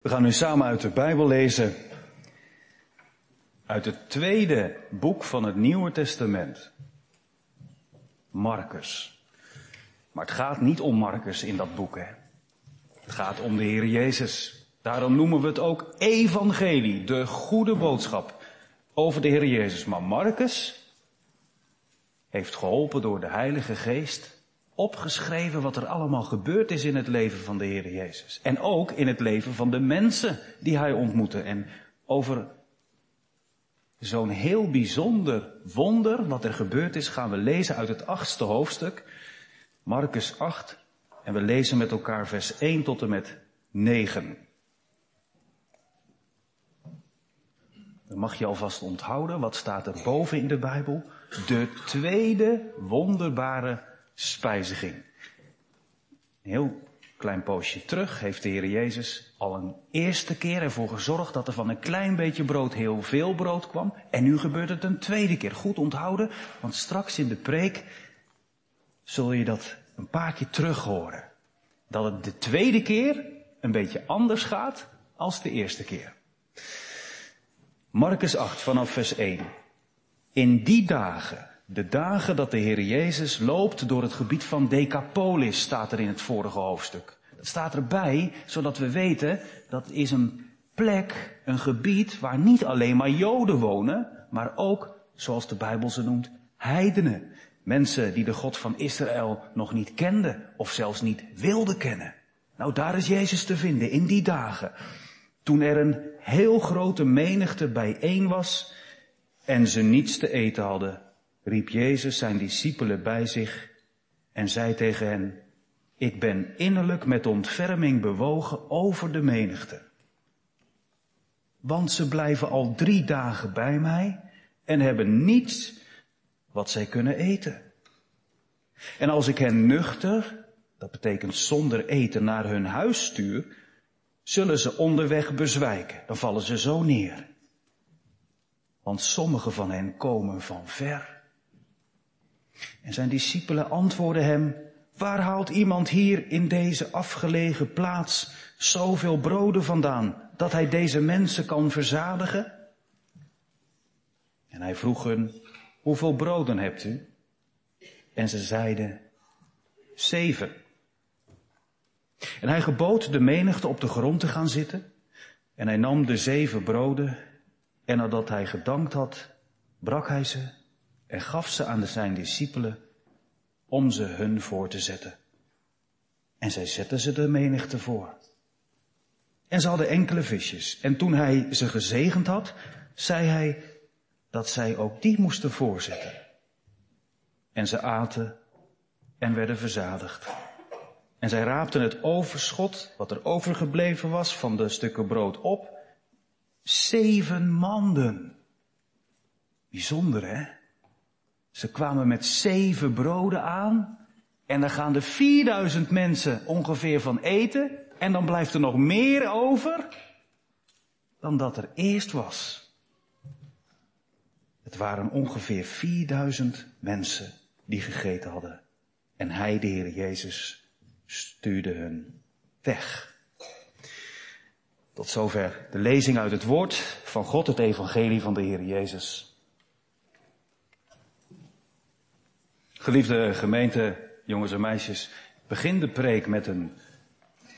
We gaan nu samen uit de Bijbel lezen. Uit het tweede boek van het Nieuwe Testament. Marcus. Maar het gaat niet om Marcus in dat boek, hè. Het gaat om de Heer Jezus. Daarom noemen we het ook evangelie, de goede boodschap over de Heer Jezus. Maar Marcus heeft geholpen door de Heilige Geest opgeschreven wat er allemaal gebeurd is in het leven van de Heer Jezus. En ook in het leven van de mensen die hij ontmoette. En over zo'n heel bijzonder wonder wat er gebeurd is gaan we lezen uit het achtste hoofdstuk. Marcus 8. En we lezen met elkaar vers 1 tot en met 9. Dan mag je alvast onthouden, wat staat er boven in de Bijbel? De tweede wonderbare spijziging. Een heel klein poosje terug heeft de Heer Jezus al een eerste keer ervoor gezorgd dat er van een klein beetje brood heel veel brood kwam. En nu gebeurt het een tweede keer. Goed onthouden, want straks in de preek zul je dat een paar keer terug horen. Dat het de tweede keer een beetje anders gaat als de eerste keer. Marcus 8 vanaf vers 1. In die dagen de dagen dat de Heer Jezus loopt door het gebied van Decapolis, staat er in het vorige hoofdstuk. Dat staat erbij, zodat we weten dat is een plek, een gebied waar niet alleen maar Joden wonen, maar ook, zoals de Bijbel ze noemt, heidenen. Mensen die de God van Israël nog niet kenden of zelfs niet wilden kennen. Nou, daar is Jezus te vinden in die dagen. Toen er een heel grote menigte bijeen was en ze niets te eten hadden riep Jezus zijn discipelen bij zich en zei tegen hen, ik ben innerlijk met ontferming bewogen over de menigte. Want ze blijven al drie dagen bij mij en hebben niets wat zij kunnen eten. En als ik hen nuchter, dat betekent zonder eten, naar hun huis stuur, zullen ze onderweg bezwijken. Dan vallen ze zo neer. Want sommige van hen komen van ver. En zijn discipelen antwoordden hem, waar haalt iemand hier in deze afgelegen plaats zoveel broden vandaan, dat hij deze mensen kan verzadigen? En hij vroeg hen, hoeveel broden hebt u? En ze zeiden, zeven. En hij gebood de menigte op de grond te gaan zitten. En hij nam de zeven broden. En nadat hij gedankt had, brak hij ze en gaf ze aan zijn discipelen om ze hun voor te zetten. En zij zetten ze de menigte voor. En ze hadden enkele visjes. En toen hij ze gezegend had, zei hij dat zij ook die moesten voorzetten. En ze aten en werden verzadigd. En zij raapten het overschot, wat er overgebleven was van de stukken brood op. Zeven manden. Bijzonder, hè? Ze kwamen met zeven broden aan. En dan gaan er 4000 mensen ongeveer van eten. En dan blijft er nog meer over dan dat er eerst was. Het waren ongeveer 4000 mensen die gegeten hadden. En hij, de Heer Jezus, stuurde hun weg. Tot zover de lezing uit het woord van God, het evangelie van de Heer Jezus. Geliefde gemeente, jongens en meisjes, begin de preek met een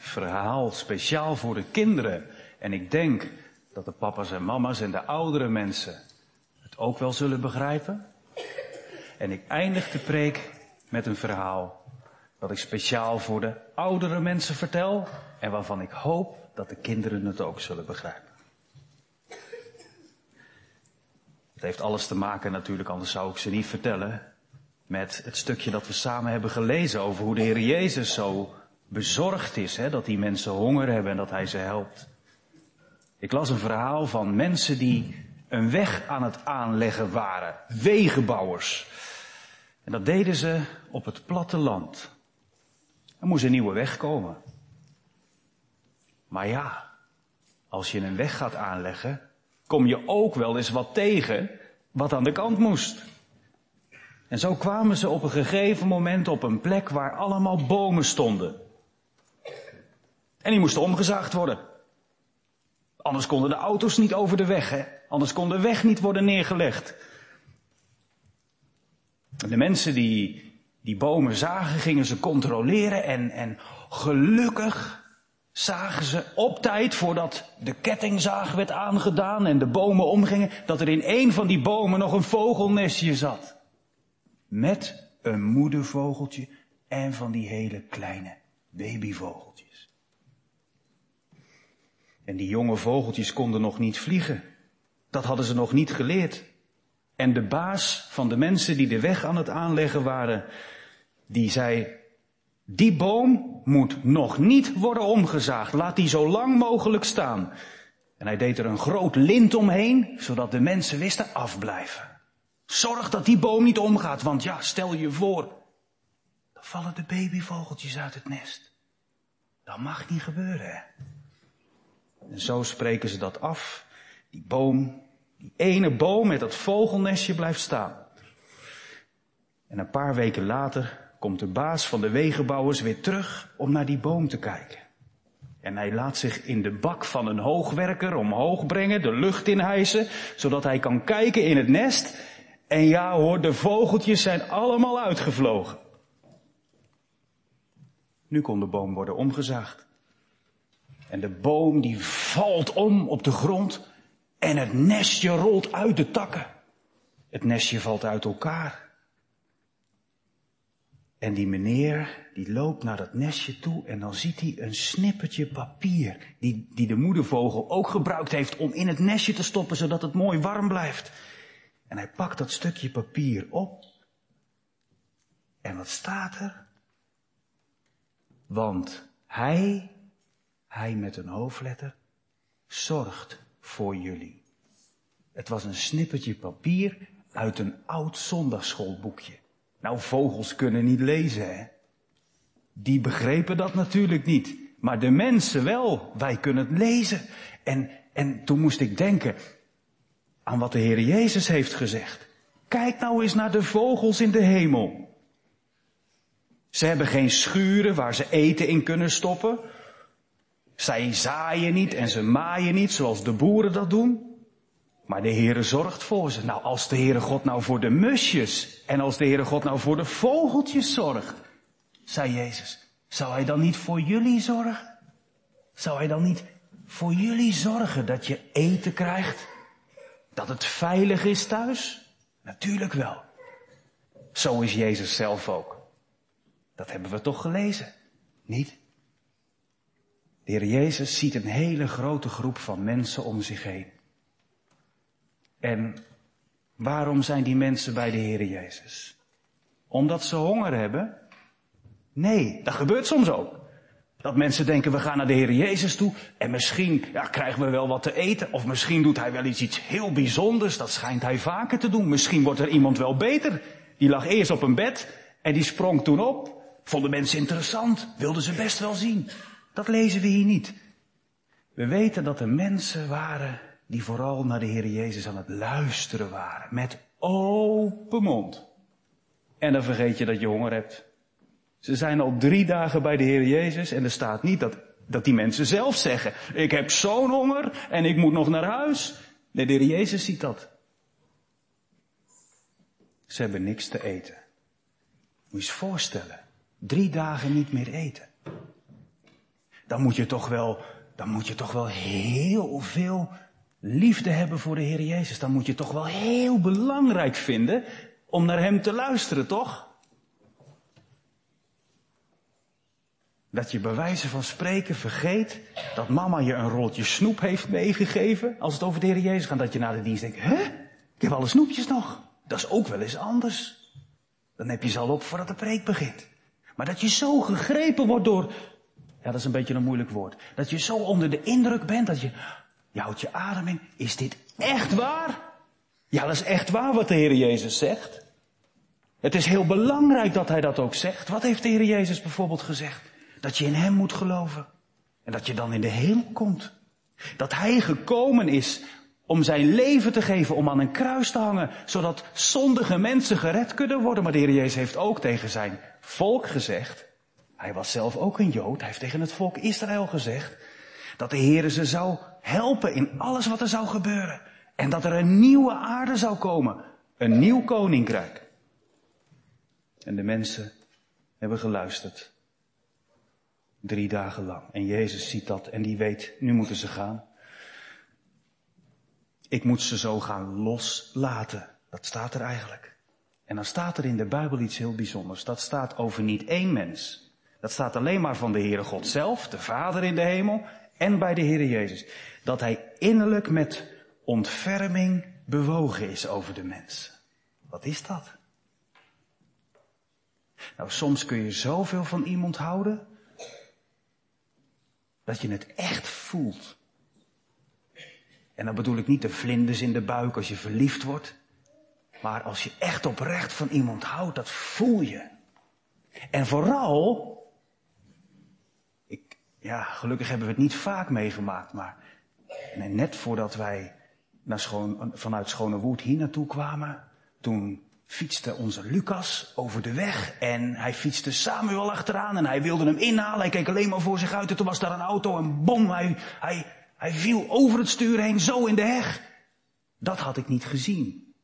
verhaal speciaal voor de kinderen. En ik denk dat de papa's en mama's en de oudere mensen het ook wel zullen begrijpen. En ik eindig de preek met een verhaal dat ik speciaal voor de oudere mensen vertel en waarvan ik hoop dat de kinderen het ook zullen begrijpen. Het heeft alles te maken natuurlijk, anders zou ik ze niet vertellen met het stukje dat we samen hebben gelezen over hoe de Heer Jezus zo bezorgd is, hè, dat die mensen honger hebben en dat Hij ze helpt. Ik las een verhaal van mensen die een weg aan het aanleggen waren, wegenbouwers. En dat deden ze op het platteland. Er moest een nieuwe weg komen. Maar ja, als je een weg gaat aanleggen, kom je ook wel eens wat tegen wat aan de kant moest. En zo kwamen ze op een gegeven moment op een plek waar allemaal bomen stonden. En die moesten omgezaagd worden. Anders konden de auto's niet over de weg, hè? Anders kon de weg niet worden neergelegd. De mensen die die bomen zagen, gingen ze controleren en, en gelukkig zagen ze op tijd voordat de kettingzaag werd aangedaan en de bomen omgingen, dat er in een van die bomen nog een vogelnestje zat. Met een moedervogeltje en van die hele kleine babyvogeltjes. En die jonge vogeltjes konden nog niet vliegen. Dat hadden ze nog niet geleerd. En de baas van de mensen die de weg aan het aanleggen waren, die zei, die boom moet nog niet worden omgezaagd. Laat die zo lang mogelijk staan. En hij deed er een groot lint omheen, zodat de mensen wisten afblijven. Zorg dat die boom niet omgaat, want ja, stel je voor, dan vallen de babyvogeltjes uit het nest. Dat mag niet gebeuren. Hè? En zo spreken ze dat af. Die boom, die ene boom met dat vogelnestje blijft staan. En een paar weken later komt de baas van de wegenbouwers weer terug om naar die boom te kijken. En hij laat zich in de bak van een hoogwerker omhoog brengen, de lucht inhijsen, zodat hij kan kijken in het nest. En ja hoor, de vogeltjes zijn allemaal uitgevlogen. Nu kon de boom worden omgezaagd. En de boom die valt om op de grond en het nestje rolt uit de takken. Het nestje valt uit elkaar. En die meneer, die loopt naar dat nestje toe en dan ziet hij een snippertje papier, die, die de moedervogel ook gebruikt heeft om in het nestje te stoppen, zodat het mooi warm blijft. En hij pakt dat stukje papier op. En wat staat er? Want hij, hij met een hoofdletter, zorgt voor jullie. Het was een snippertje papier uit een oud zondagschoolboekje. Nou, vogels kunnen niet lezen, hè? Die begrepen dat natuurlijk niet. Maar de mensen wel. Wij kunnen het lezen. En, en toen moest ik denken aan wat de Heer Jezus heeft gezegd. Kijk nou eens naar de vogels in de hemel. Ze hebben geen schuren waar ze eten in kunnen stoppen. Zij zaaien niet en ze maaien niet zoals de boeren dat doen. Maar de Heere zorgt voor ze. Nou, als de Heere God nou voor de musjes en als de Heere God nou voor de vogeltjes zorgt, zei Jezus, zou Hij dan niet voor jullie zorgen? Zou Hij dan niet voor jullie zorgen dat je eten krijgt? Dat het veilig is thuis? Natuurlijk wel. Zo is Jezus zelf ook. Dat hebben we toch gelezen, niet? De Heer Jezus ziet een hele grote groep van mensen om zich heen. En waarom zijn die mensen bij de Heer Jezus? Omdat ze honger hebben? Nee, dat gebeurt soms ook. Dat mensen denken, we gaan naar de Heer Jezus toe en misschien ja, krijgen we wel wat te eten. Of misschien doet hij wel iets, iets heel bijzonders, dat schijnt hij vaker te doen. Misschien wordt er iemand wel beter. Die lag eerst op een bed en die sprong toen op. Vonden mensen interessant, wilden ze best wel zien. Dat lezen we hier niet. We weten dat er mensen waren die vooral naar de Heer Jezus aan het luisteren waren. Met open mond. En dan vergeet je dat je honger hebt. Ze zijn al drie dagen bij de Heer Jezus en er staat niet dat, dat die mensen zelf zeggen, ik heb zo'n honger en ik moet nog naar huis. Nee, de Heer Jezus ziet dat. Ze hebben niks te eten. Moet je eens voorstellen. Drie dagen niet meer eten. Dan moet je toch wel, dan moet je toch wel heel veel liefde hebben voor de Heer Jezus, dan moet je toch wel heel belangrijk vinden om naar Hem te luisteren, toch? Dat je bij wijze van spreken vergeet dat mama je een rolletje snoep heeft meegegeven als het over de Heer Jezus gaat. Dat je na de dienst denkt, hè? Ik heb alle snoepjes nog. Dat is ook wel eens anders. Dan heb je ze al op voordat de preek begint. Maar dat je zo gegrepen wordt door, ja dat is een beetje een moeilijk woord. Dat je zo onder de indruk bent dat je, je houdt je adem in. Is dit echt waar? Ja, dat is echt waar wat de Heer Jezus zegt. Het is heel belangrijk dat Hij dat ook zegt. Wat heeft de Heer Jezus bijvoorbeeld gezegd? Dat je in Hem moet geloven. En dat je dan in de hemel komt. Dat Hij gekomen is om zijn leven te geven, om aan een kruis te hangen, zodat zondige mensen gered kunnen worden. Maar de Heer Jezus heeft ook tegen zijn volk gezegd, hij was zelf ook een Jood, hij heeft tegen het volk Israël gezegd, dat de Heer ze zou helpen in alles wat er zou gebeuren. En dat er een nieuwe aarde zou komen. Een nieuw koninkrijk. En de mensen hebben geluisterd. Drie dagen lang. En Jezus ziet dat en die weet, nu moeten ze gaan. Ik moet ze zo gaan loslaten. Dat staat er eigenlijk. En dan staat er in de Bijbel iets heel bijzonders. Dat staat over niet één mens. Dat staat alleen maar van de Heere God zelf, de Vader in de hemel, en bij de Heere Jezus. Dat Hij innerlijk met ontferming bewogen is over de mens. Wat is dat? Nou, soms kun je zoveel van iemand houden, dat je het echt voelt. En dan bedoel ik niet de vlinders in de buik als je verliefd wordt. Maar als je echt oprecht van iemand houdt, dat voel je. En vooral, ik, ja, gelukkig hebben we het niet vaak meegemaakt, maar net voordat wij naar schoon, vanuit Schone Woerd hier naartoe kwamen, toen fietste onze Lucas over de weg en hij fietste Samuel achteraan en hij wilde hem inhalen. Hij keek alleen maar voor zich uit en toen was daar een auto en bom, hij, hij, hij viel over het stuur heen, zo in de heg. Dat had ik niet gezien.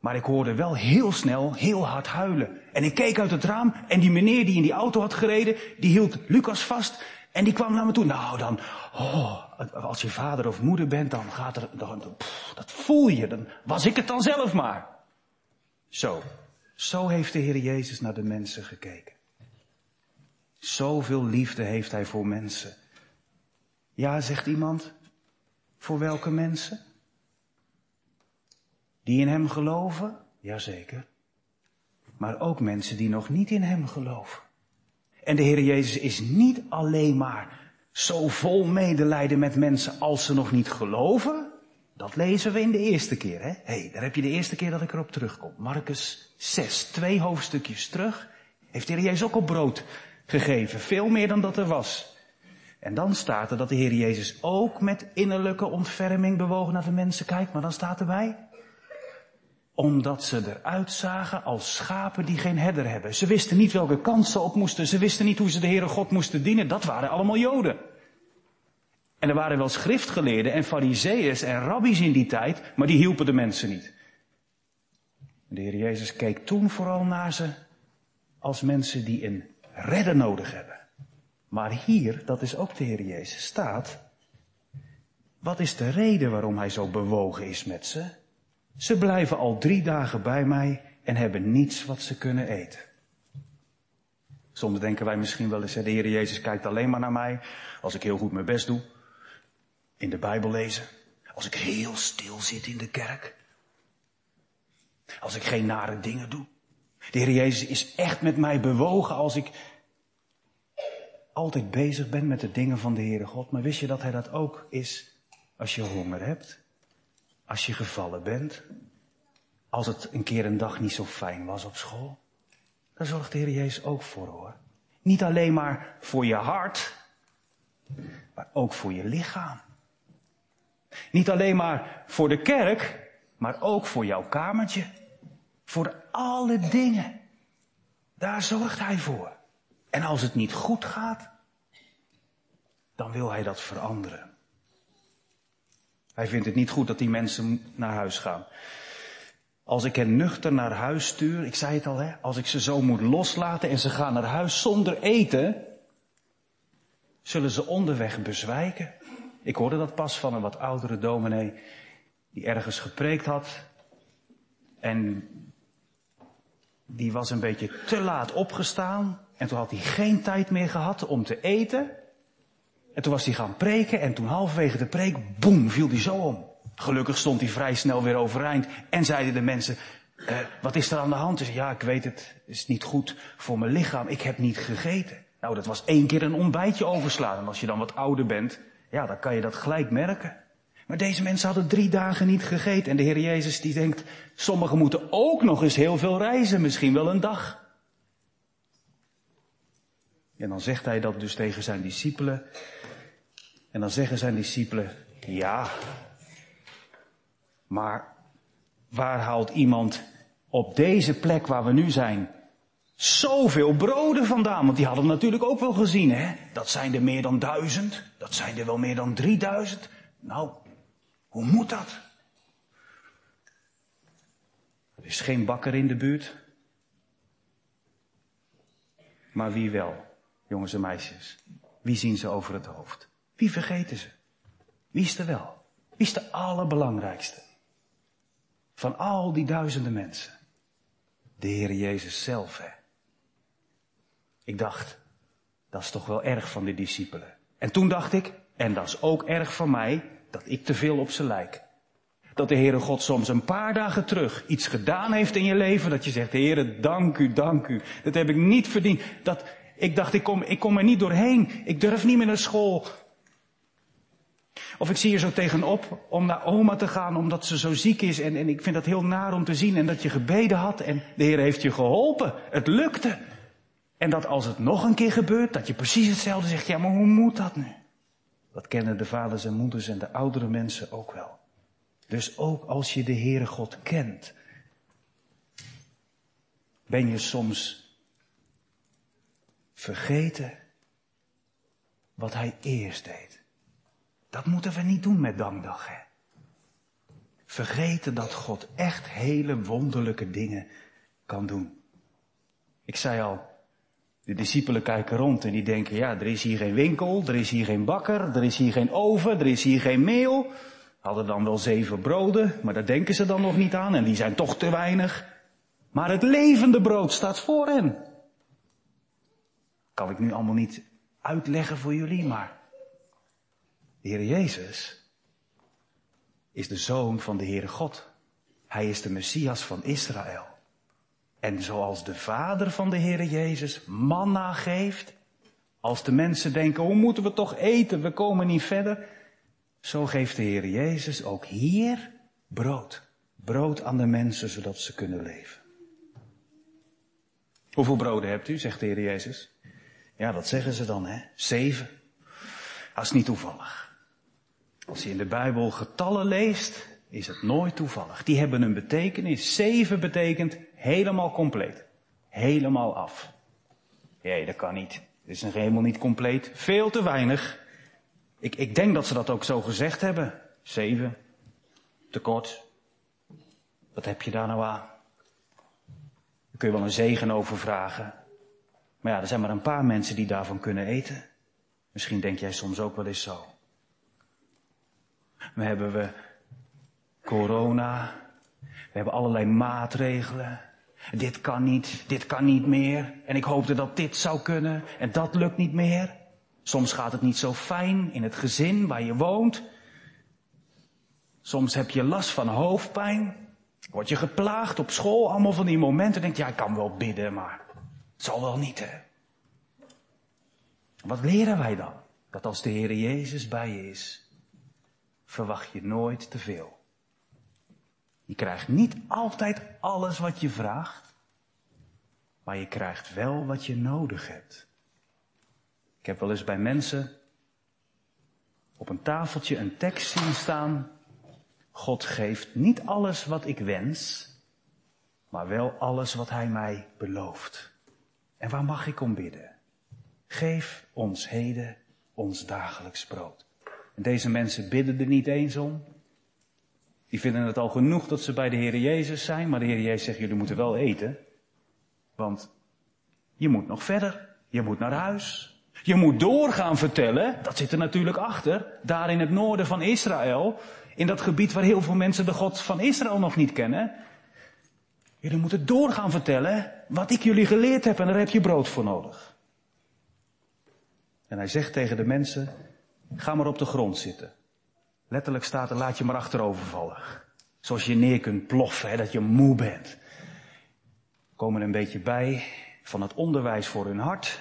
Maar ik hoorde wel heel snel heel hard huilen. En ik keek uit het raam en die meneer die in die auto had gereden, die hield Lucas vast en die kwam naar me toe. Nou dan, oh, als je vader of moeder bent, dan gaat er, dat voel je, dan was ik het dan zelf maar. Zo, zo heeft de Heer Jezus naar de mensen gekeken. Zoveel liefde heeft Hij voor mensen. Ja, zegt iemand, voor welke mensen? Die in Hem geloven? Jazeker. Maar ook mensen die nog niet in Hem geloven. En de Heer Jezus is niet alleen maar zo vol medelijden met mensen als ze nog niet geloven. Dat lezen we in de eerste keer, hè? hey, daar heb je de eerste keer dat ik erop terugkom. Marcus 6, twee hoofdstukjes terug, heeft de Heer Jezus ook op brood gegeven. Veel meer dan dat er was. En dan staat er dat de Heer Jezus ook met innerlijke ontferming bewogen naar de mensen kijkt. Maar dan staat erbij, omdat ze eruit zagen als schapen die geen herder hebben. Ze wisten niet welke kant ze op moesten. Ze wisten niet hoe ze de Heere God moesten dienen. Dat waren allemaal Joden. En er waren wel schriftgeleerden en fariseeërs en rabbies in die tijd, maar die hielpen de mensen niet. De Heer Jezus keek toen vooral naar ze als mensen die een redder nodig hebben. Maar hier, dat is ook de Heer Jezus, staat, wat is de reden waarom hij zo bewogen is met ze? Ze blijven al drie dagen bij mij en hebben niets wat ze kunnen eten. Soms denken wij misschien wel eens, de Heer Jezus kijkt alleen maar naar mij als ik heel goed mijn best doe. In de Bijbel lezen. Als ik heel stil zit in de kerk. Als ik geen nare dingen doe. De Heer Jezus is echt met mij bewogen als ik altijd bezig ben met de dingen van de Heere God. Maar wist je dat Hij dat ook is als je honger hebt? Als je gevallen bent? Als het een keer een dag niet zo fijn was op school? Daar zorgt de Heer Jezus ook voor hoor. Niet alleen maar voor je hart, maar ook voor je lichaam. Niet alleen maar voor de kerk, maar ook voor jouw kamertje. Voor alle dingen. Daar zorgt Hij voor. En als het niet goed gaat, dan wil Hij dat veranderen. Hij vindt het niet goed dat die mensen naar huis gaan. Als ik hen nuchter naar huis stuur, ik zei het al, hè, als ik ze zo moet loslaten en ze gaan naar huis zonder eten, zullen ze onderweg bezwijken. Ik hoorde dat pas van een wat oudere dominee die ergens gepreekt had. En die was een beetje te laat opgestaan. En toen had hij geen tijd meer gehad om te eten. En toen was hij gaan preken en toen halverwege de preek, boem, viel hij zo om. Gelukkig stond hij vrij snel weer overeind en zeiden de mensen, eh, wat is er aan de hand? Dus ja, ik weet het, het is niet goed voor mijn lichaam, ik heb niet gegeten. Nou, dat was één keer een ontbijtje overslaan. En als je dan wat ouder bent, ja, dan kan je dat gelijk merken. Maar deze mensen hadden drie dagen niet gegeten. En de Heer Jezus die denkt, sommigen moeten ook nog eens heel veel reizen, misschien wel een dag. En dan zegt hij dat dus tegen zijn discipelen. En dan zeggen zijn discipelen, ja, maar waar haalt iemand op deze plek waar we nu zijn zoveel broden vandaan? Want die hadden natuurlijk ook wel gezien, hè? Dat zijn er meer dan duizend. Dat zijn er wel meer dan drieduizend. Nou, hoe moet dat? Er is geen bakker in de buurt. Maar wie wel, jongens en meisjes? Wie zien ze over het hoofd? Wie vergeten ze? Wie is er wel? Wie is de allerbelangrijkste? Van al die duizenden mensen. De Heer Jezus zelf, hè. Ik dacht, dat is toch wel erg van de discipelen. En toen dacht ik, en dat is ook erg van mij, dat ik te veel op ze lijk. Dat de Heere God soms een paar dagen terug iets gedaan heeft in je leven, dat je zegt, Heere, dank u, dank u. Dat heb ik niet verdiend. Dat, ik dacht, ik kom, ik kom er niet doorheen. Ik durf niet meer naar school. Of ik zie je zo tegenop om naar oma te gaan omdat ze zo ziek is. En, en ik vind dat heel naar om te zien. En dat je gebeden had en de Heer heeft je geholpen. Het lukte. En dat als het nog een keer gebeurt, dat je precies hetzelfde zegt. Ja, maar hoe moet dat nu? Dat kennen de vaders en moeders en de oudere mensen ook wel. Dus ook als je de Heere God kent, ben je soms vergeten wat Hij eerst deed. Dat moeten we niet doen met dankdag, hè. Vergeten dat God echt hele wonderlijke dingen kan doen. Ik zei al, de discipelen kijken rond en die denken, ja, er is hier geen winkel, er is hier geen bakker, er is hier geen oven, er is hier geen meel. Hadden dan wel zeven broden, maar daar denken ze dan nog niet aan en die zijn toch te weinig. Maar het levende brood staat voor hen. Kan ik nu allemaal niet uitleggen voor jullie, maar de Heer Jezus is de zoon van de Heere God. Hij is de Messias van Israël. En zoals de vader van de Heere Jezus manna geeft, als de mensen denken, hoe moeten we toch eten, we komen niet verder, zo geeft de Heer Jezus ook hier brood. Brood aan de mensen, zodat ze kunnen leven. Hoeveel broden hebt u, zegt de Heer Jezus. Ja, dat zeggen ze dan, hè. Zeven. Dat is niet toevallig. Als je in de Bijbel getallen leest, is het nooit toevallig. Die hebben een betekenis. Zeven betekent helemaal compleet. Helemaal af. Nee, dat kan niet. Het is een helemaal niet compleet. Veel te weinig. Ik, ik denk dat ze dat ook zo gezegd hebben. Zeven. Tekort. Wat heb je daar nou aan? Daar kun je wel een zegen over vragen. Maar ja, er zijn maar een paar mensen die daarvan kunnen eten. Misschien denk jij soms ook wel eens zo. We hebben we corona. We hebben allerlei maatregelen. Dit kan niet, dit kan niet meer. En ik hoopte dat dit zou kunnen. En dat lukt niet meer. Soms gaat het niet zo fijn in het gezin waar je woont. Soms heb je last van hoofdpijn. Word je geplaagd op school, allemaal van die momenten. Denk je, ja, ik kan wel bidden, maar het zal wel niet, hè. Wat leren wij dan? Dat als de Heer Jezus bij je is, verwacht je nooit te veel. Je krijgt niet altijd alles wat je vraagt, maar je krijgt wel wat je nodig hebt. Ik heb wel eens bij mensen op een tafeltje een tekst zien staan. God geeft niet alles wat ik wens, maar wel alles wat Hij mij belooft. En waar mag ik om bidden? Geef ons heden ons dagelijks brood. En deze mensen bidden er niet eens om. Die vinden het al genoeg dat ze bij de Heer Jezus zijn, maar de Heer Jezus zegt, jullie moeten wel eten. Want je moet nog verder. Je moet naar huis. Je moet doorgaan vertellen, dat zit er natuurlijk achter, daar in het noorden van Israël, in dat gebied waar heel veel mensen de God van Israël nog niet kennen. Jullie moeten doorgaan vertellen wat ik jullie geleerd heb en daar heb je brood voor nodig. En hij zegt tegen de mensen, ga maar op de grond zitten. Letterlijk staat er, laat je maar achterover vallen. Zoals je neer kunt ploffen, hè, dat je moe bent. Komen een beetje bij van het onderwijs voor hun hart.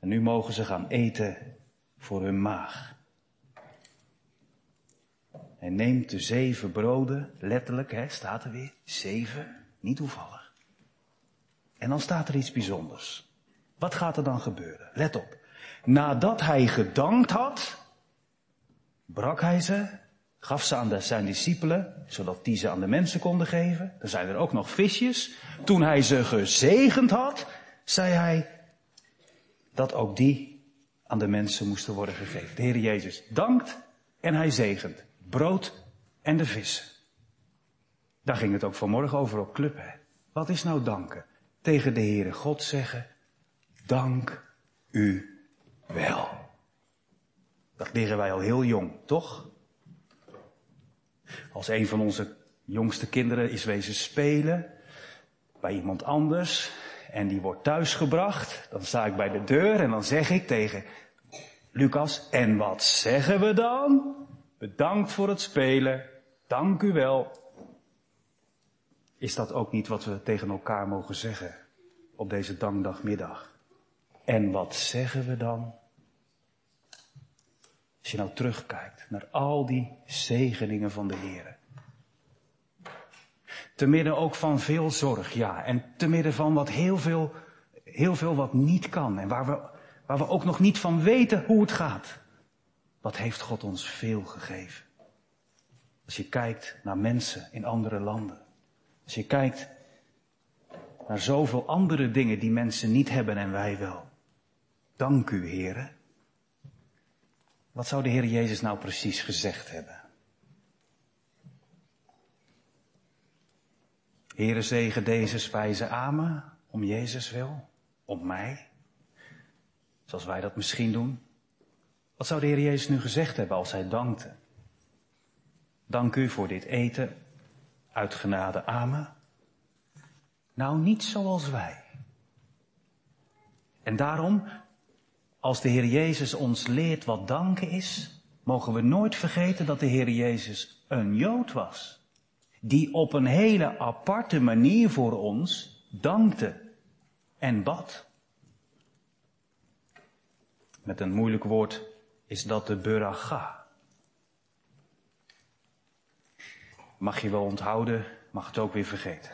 En nu mogen ze gaan eten voor hun maag. Hij neemt de zeven broden, letterlijk, hè, staat er weer, zeven, niet toevallig. En dan staat er iets bijzonders. Wat gaat er dan gebeuren? Let op. Nadat hij gedankt had, brak hij ze, gaf ze aan de, zijn discipelen, zodat die ze aan de mensen konden geven. Er zijn er ook nog visjes. Toen hij ze gezegend had, zei hij dat ook die aan de mensen moesten worden gegeven. De Heer Jezus dankt en hij zegent. Brood en de vissen. Daar ging het ook vanmorgen over op club. Hè? Wat is nou danken? Tegen de Heere God zeggen, dank u wel. Dat leren wij al heel jong, toch? Als een van onze jongste kinderen is wezen spelen bij iemand anders en die wordt thuisgebracht, dan sta ik bij de deur en dan zeg ik tegen Lucas, en wat zeggen we dan? Bedankt voor het spelen, dank u wel. Is dat ook niet wat we tegen elkaar mogen zeggen op deze dankdagmiddag? En wat zeggen we dan? Als je nou terugkijkt naar al die zegeningen van de Heer. Te midden ook van veel zorg, ja. En te midden van wat heel veel, heel veel wat niet kan. En waar we, waar we ook nog niet van weten hoe het gaat. Wat heeft God ons veel gegeven? Als je kijkt naar mensen in andere landen. Als je kijkt naar zoveel andere dingen die mensen niet hebben en wij wel. Dank u, heren. Wat zou de Heer Jezus nou precies gezegd hebben? Heere zegen deze spijzen amen, om Jezus wil, om mij, zoals wij dat misschien doen. Wat zou de Heer Jezus nu gezegd hebben als hij dankte? Dank u voor dit eten, uit genade, amen. Nou, niet zoals wij. En daarom, als de Heer Jezus ons leert wat danken is, mogen we nooit vergeten dat de Heer Jezus een Jood was die op een hele aparte manier voor ons dankte en bad. Met een moeilijk woord is dat de buracha. Mag je wel onthouden, mag het ook weer vergeten.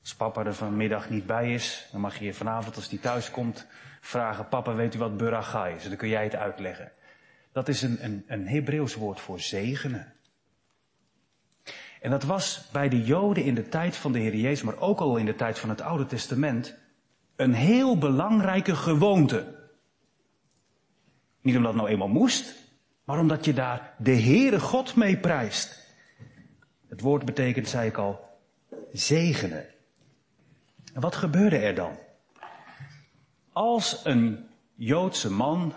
Als papa er vanmiddag niet bij is, dan mag je vanavond als hij thuis komt vragen, papa weet u wat buracha is? Dan kun jij het uitleggen. Dat is een, een, een Hebreeuws woord voor zegenen. En dat was bij de Joden in de tijd van de Heer Jezus, maar ook al in de tijd van het Oude Testament, een heel belangrijke gewoonte. Niet omdat het nou eenmaal moest, maar omdat je daar de Heere God mee prijst. Het woord betekent, zei ik al, zegenen. En wat gebeurde er dan? Als een Joodse man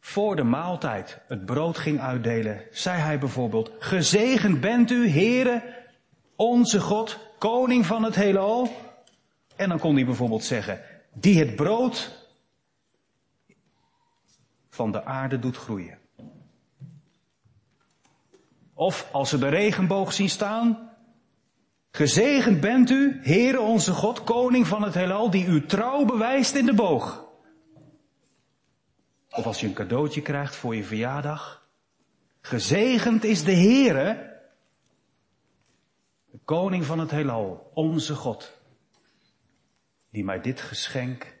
voor de maaltijd het brood ging uitdelen, zei hij bijvoorbeeld, gezegend bent u, Heere, onze God, koning van het heelal. En dan kon hij bijvoorbeeld zeggen, die het brood van de aarde doet groeien. Of als ze de regenboog zien staan, gezegend bent u, Heere onze God, koning van het heelal, die uw trouw bewijst in de boog. Of als je een cadeautje krijgt voor je verjaardag. Gezegend is de Heere, de koning van het heelal, onze God, die mij dit geschenk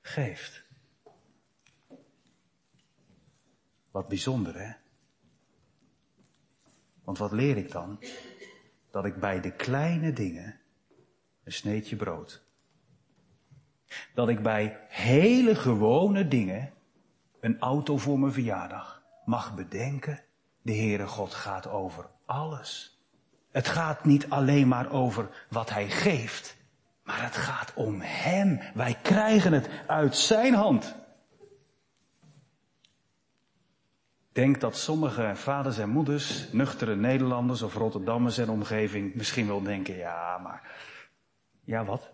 geeft. Wat bijzonder, hè? Want wat leer ik dan? Dat ik bij de kleine dingen een sneetje brood. Dat ik bij hele gewone dingen een auto voor mijn verjaardag, mag bedenken, de Heere God gaat over alles. Het gaat niet alleen maar over wat Hij geeft, maar het gaat om Hem. Wij krijgen het uit Zijn hand. Denk dat sommige vaders en moeders, nuchtere Nederlanders of Rotterdammers en omgeving misschien wel denken, ja, maar, ja wat?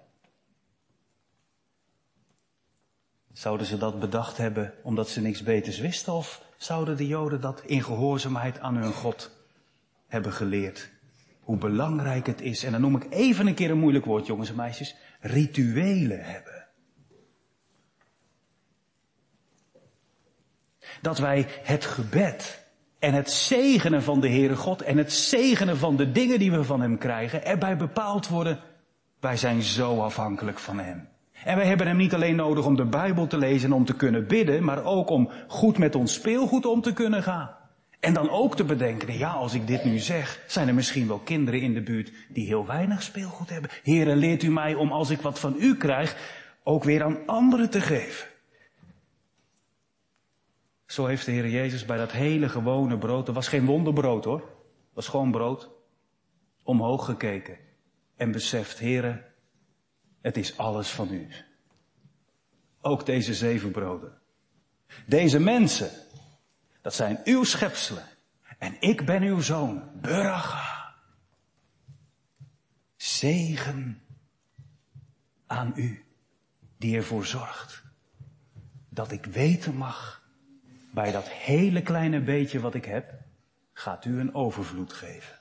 Zouden ze dat bedacht hebben omdat ze niks beters wisten? Of zouden de Joden dat in gehoorzaamheid aan hun God hebben geleerd? Hoe belangrijk het is, en dan noem ik even een keer een moeilijk woord, jongens en meisjes, rituelen hebben. Dat wij het gebed en het zegenen van de Heere God en het zegenen van de dingen die we van Hem krijgen, erbij bepaald worden, wij zijn zo afhankelijk van Hem. En wij hebben hem niet alleen nodig om de Bijbel te lezen en om te kunnen bidden, maar ook om goed met ons speelgoed om te kunnen gaan. En dan ook te bedenken, ja, als ik dit nu zeg, zijn er misschien wel kinderen in de buurt die heel weinig speelgoed hebben. Heren, leert u mij om als ik wat van u krijg, ook weer aan anderen te geven. Zo heeft de Heer Jezus bij dat hele gewone brood, er was geen wonderbrood hoor, het was gewoon brood, omhoog gekeken en beseft, Heren, het is alles van u. Ook deze zeven broden. Deze mensen, dat zijn uw schepselen. En ik ben uw zoon, Buraga. Zegen aan u, die ervoor zorgt dat ik weten mag, bij dat hele kleine beetje wat ik heb, gaat u een overvloed geven.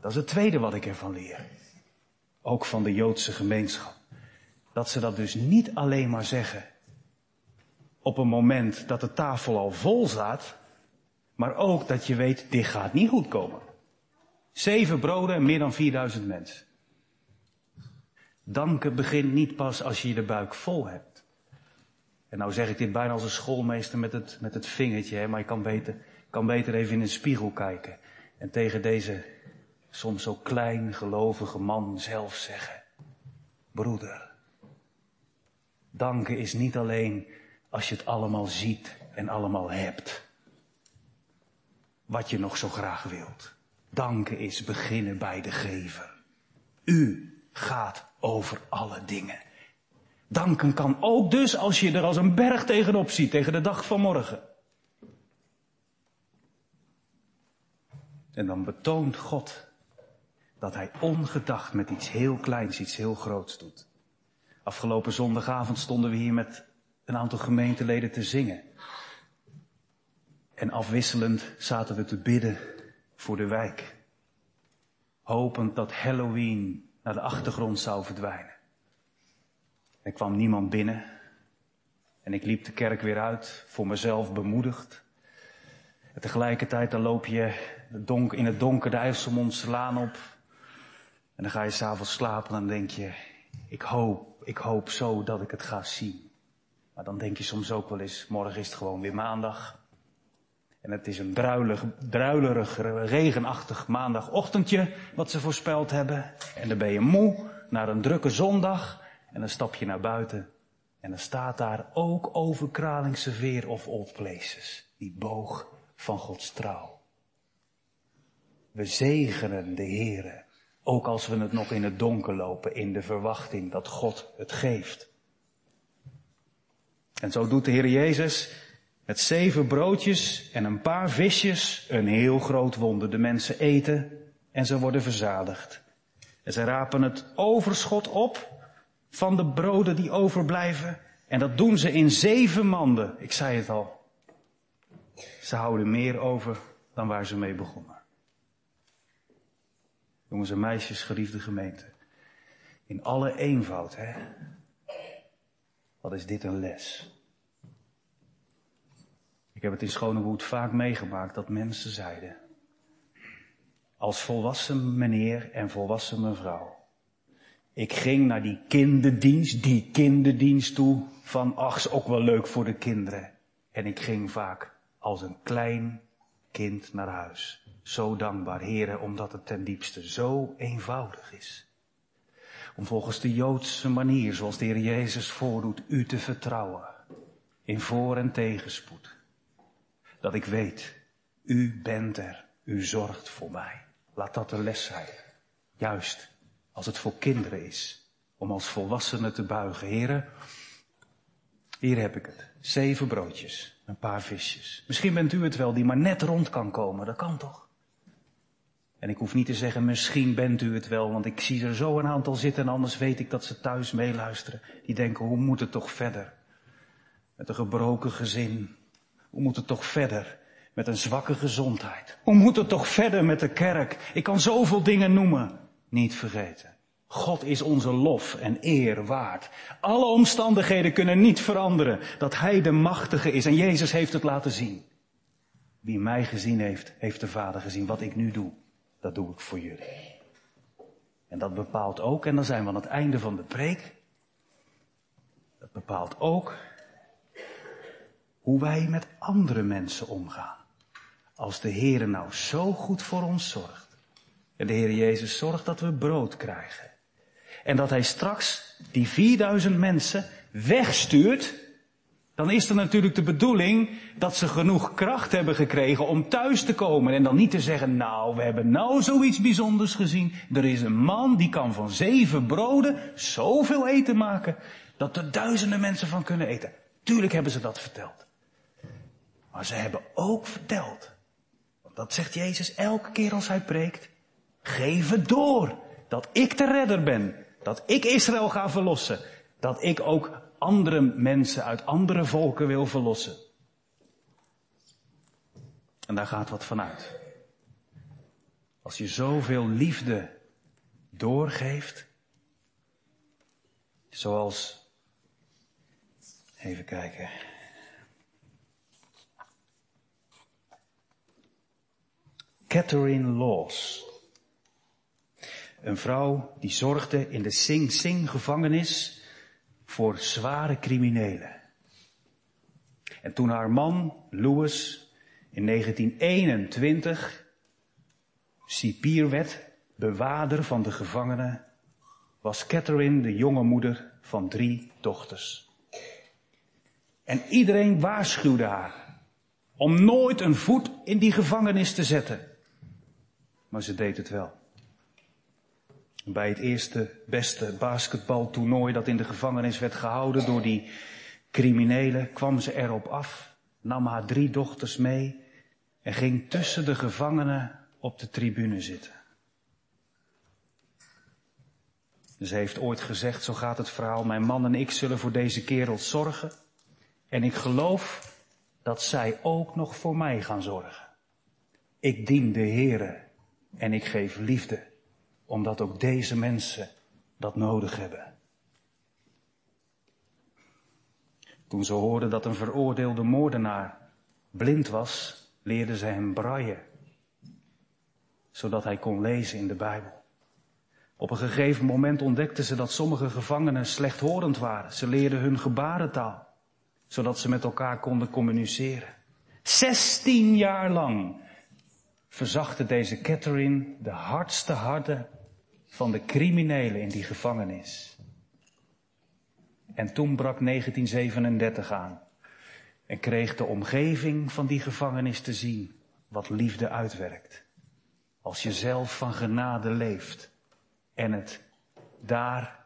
Dat is het tweede wat ik ervan leer. Ook van de Joodse gemeenschap. Dat ze dat dus niet alleen maar zeggen op een moment dat de tafel al vol staat, maar ook dat je weet, dit gaat niet goed komen. Zeven broden en meer dan 4000 mensen. Danken begint niet pas als je de buik vol hebt. En nou zeg ik dit bijna als een schoolmeester met het, met het vingertje, hè, maar je kan beter, kan beter even in een spiegel kijken. En tegen deze soms zo klein gelovige man zelf zeggen, broeder, danken is niet alleen als je het allemaal ziet en allemaal hebt. Wat je nog zo graag wilt. Danken is beginnen bij de gever. U gaat over alle dingen. Danken kan ook dus als je er als een berg tegenop ziet tegen de dag van morgen. En dan betoont God dat hij ongedacht met iets heel kleins, iets heel groots doet. Afgelopen zondagavond stonden we hier met een aantal gemeenteleden te zingen. En afwisselend zaten we te bidden voor de wijk. Hopend dat Halloween naar de achtergrond zou verdwijnen. Er kwam niemand binnen. En ik liep de kerk weer uit, voor mezelf bemoedigd. En tegelijkertijd dan loop je in het donker de IJsselmondse laan op. En dan ga je s'avonds slapen en dan denk je, ik hoop, ik hoop zo dat ik het ga zien. Maar dan denk je soms ook wel eens, morgen is het gewoon weer maandag. En het is een druilig, druilerig, regenachtig maandagochtendje wat ze voorspeld hebben. En dan ben je moe naar een drukke zondag. En dan stap je naar buiten. En dan staat daar ook over of Old Places. Die boog van Gods trouw. We zegenen de Here. Ook als we het nog in het donker lopen in de verwachting dat God het geeft. En zo doet de Heer Jezus met zeven broodjes en een paar visjes een heel groot wonder. De mensen eten en ze worden verzadigd. En ze rapen het overschot op van de broden die overblijven. En dat doen ze in zeven manden. Ik zei het al. Ze houden meer over dan waar ze mee begonnen. Jongens en meisjes, geliefde gemeente. In alle eenvoud, hè. Wat is dit een les? Ik heb het in Schonewoed vaak meegemaakt dat mensen zeiden, als volwassen meneer en volwassen mevrouw, ik ging naar die kinderdienst, die kinderdienst toe, van ach, ook wel leuk voor de kinderen. En ik ging vaak als een klein kind naar huis. Zo dankbaar, heren, omdat het ten diepste zo eenvoudig is. Om volgens de Joodse manier, zoals de Heer Jezus voordoet, u te vertrouwen. In voor- en tegenspoed. Dat ik weet, u bent er, u zorgt voor mij. Laat dat de les zijn. Juist als het voor kinderen is. Om als volwassenen te buigen. Heren, hier heb ik het. Zeven broodjes, een paar visjes. Misschien bent u het wel die maar net rond kan komen. Dat kan toch? En ik hoef niet te zeggen, misschien bent u het wel, want ik zie er zo een aantal zitten en anders weet ik dat ze thuis meeluisteren. Die denken, hoe moet het toch verder? Met een gebroken gezin. Hoe moet het toch verder? Met een zwakke gezondheid. Hoe moet het toch verder met de kerk? Ik kan zoveel dingen noemen. Niet vergeten. God is onze lof en eer waard. Alle omstandigheden kunnen niet veranderen dat Hij de machtige is en Jezus heeft het laten zien. Wie mij gezien heeft, heeft de Vader gezien. Wat ik nu doe, dat doe ik voor jullie. En dat bepaalt ook, en dan zijn we aan het einde van de preek, dat bepaalt ook hoe wij met andere mensen omgaan. als de Heer nou zo goed voor ons zorgt. En de Heer Jezus zorgt dat we brood krijgen. En dat Hij straks die 4000 mensen wegstuurt. Dan is er natuurlijk de bedoeling dat ze genoeg kracht hebben gekregen om thuis te komen. En dan niet te zeggen, nou, we hebben nou zoiets bijzonders gezien. Er is een man die kan van zeven broden zoveel eten maken. Dat er duizenden mensen van kunnen eten. Tuurlijk hebben ze dat verteld. Maar ze hebben ook verteld. Want dat zegt Jezus elke keer als hij preekt. Geef door. Dat ik de redder ben. Dat ik Israël ga verlossen. Dat ik ook andere mensen uit andere volken wil verlossen. En daar gaat wat vanuit. Als je zoveel liefde doorgeeft, zoals, even kijken. Catherine Laws. Een vrouw die zorgde in de Sing Sing gevangenis voor zware criminelen. En toen haar man, Louis, in 1921 cipier werd, bewaarder van de gevangenen, was Catherine de jonge moeder van drie dochters. En iedereen waarschuwde haar om nooit een voet in die gevangenis te zetten. Maar ze deed het wel. Bij het eerste beste basketbaltoernooi dat in de gevangenis werd gehouden door die criminelen kwam ze erop af, nam haar drie dochters mee en ging tussen de gevangenen op de tribune zitten. Ze heeft ooit gezegd, zo gaat het verhaal, mijn man en ik zullen voor deze kerel zorgen. En ik geloof dat zij ook nog voor mij gaan zorgen. Ik dien de Heere en ik geef liefde omdat ook deze mensen dat nodig hebben. Toen ze hoorden dat een veroordeelde moordenaar blind was, leerden ze hem braaien, zodat hij kon lezen in de Bijbel. Op een gegeven moment ontdekten ze dat sommige gevangenen slechthorend waren. Ze leerden hun gebarentaal, zodat ze met elkaar konden communiceren. Zestien jaar lang verzachtte deze Catherine de hardste harten van de criminelen in die gevangenis. En toen brak 1937 aan en kreeg de omgeving van die gevangenis te zien wat liefde uitwerkt. Als je zelf van genade leeft en het daar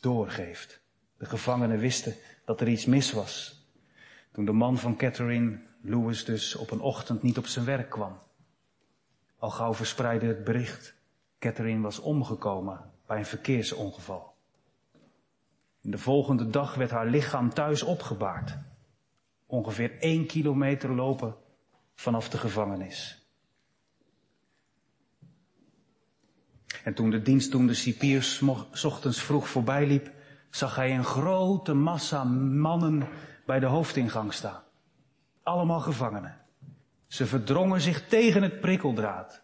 doorgeeft. De gevangenen wisten dat er iets mis was. Toen de man van Catherine Lewis dus op een ochtend niet op zijn werk kwam. Al gauw verspreidde het bericht Catherine was omgekomen bij een verkeersongeval. De volgende dag werd haar lichaam thuis opgebaard. Ongeveer één kilometer lopen vanaf de gevangenis. En toen de dienstdoende cipier ochtends vroeg voorbij liep, zag hij een grote massa mannen bij de hoofdingang staan. Allemaal gevangenen. Ze verdrongen zich tegen het prikkeldraad.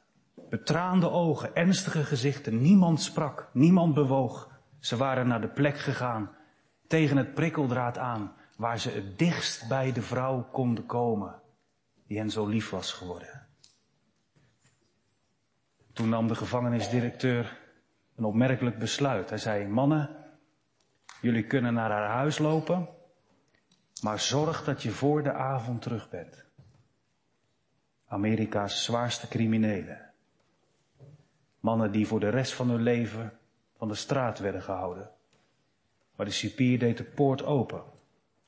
Betraande ogen, ernstige gezichten. Niemand sprak, niemand bewoog. Ze waren naar de plek gegaan, tegen het prikkeldraad aan, waar ze het dichtst bij de vrouw konden komen, die hen zo lief was geworden. Toen nam de gevangenisdirecteur een opmerkelijk besluit. Hij zei, mannen, jullie kunnen naar haar huis lopen, maar zorg dat je voor de avond terug bent. Amerika's zwaarste criminelen. Mannen die voor de rest van hun leven van de straat werden gehouden. Maar de cipier deed de poort open.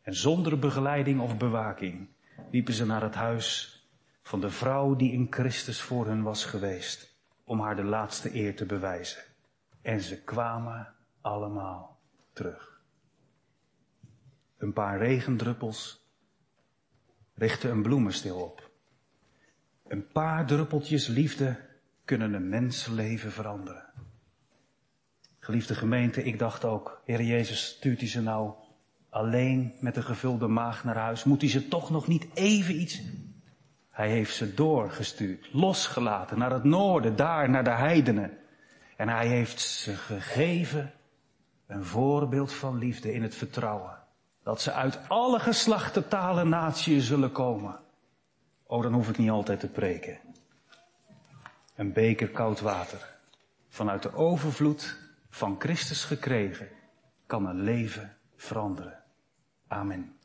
En zonder begeleiding of bewaking liepen ze naar het huis van de vrouw die in Christus voor hen was geweest. Om haar de laatste eer te bewijzen. En ze kwamen allemaal terug. Een paar regendruppels richtten een bloemenstil op. Een paar druppeltjes liefde kunnen een mensenleven veranderen. Geliefde gemeente, ik dacht ook, Heer Jezus, stuurt hij ze nou alleen met een gevulde maag naar huis? Moet hij ze toch nog niet even iets... Hij heeft ze doorgestuurd, losgelaten naar het noorden, daar naar de heidenen. En hij heeft ze gegeven een voorbeeld van liefde in het vertrouwen. Dat ze uit alle geslachten, talen, naties zullen komen. Oh, dan hoef ik niet altijd te preken. Een beker koud water, vanuit de overvloed van Christus gekregen, kan een leven veranderen. Amen.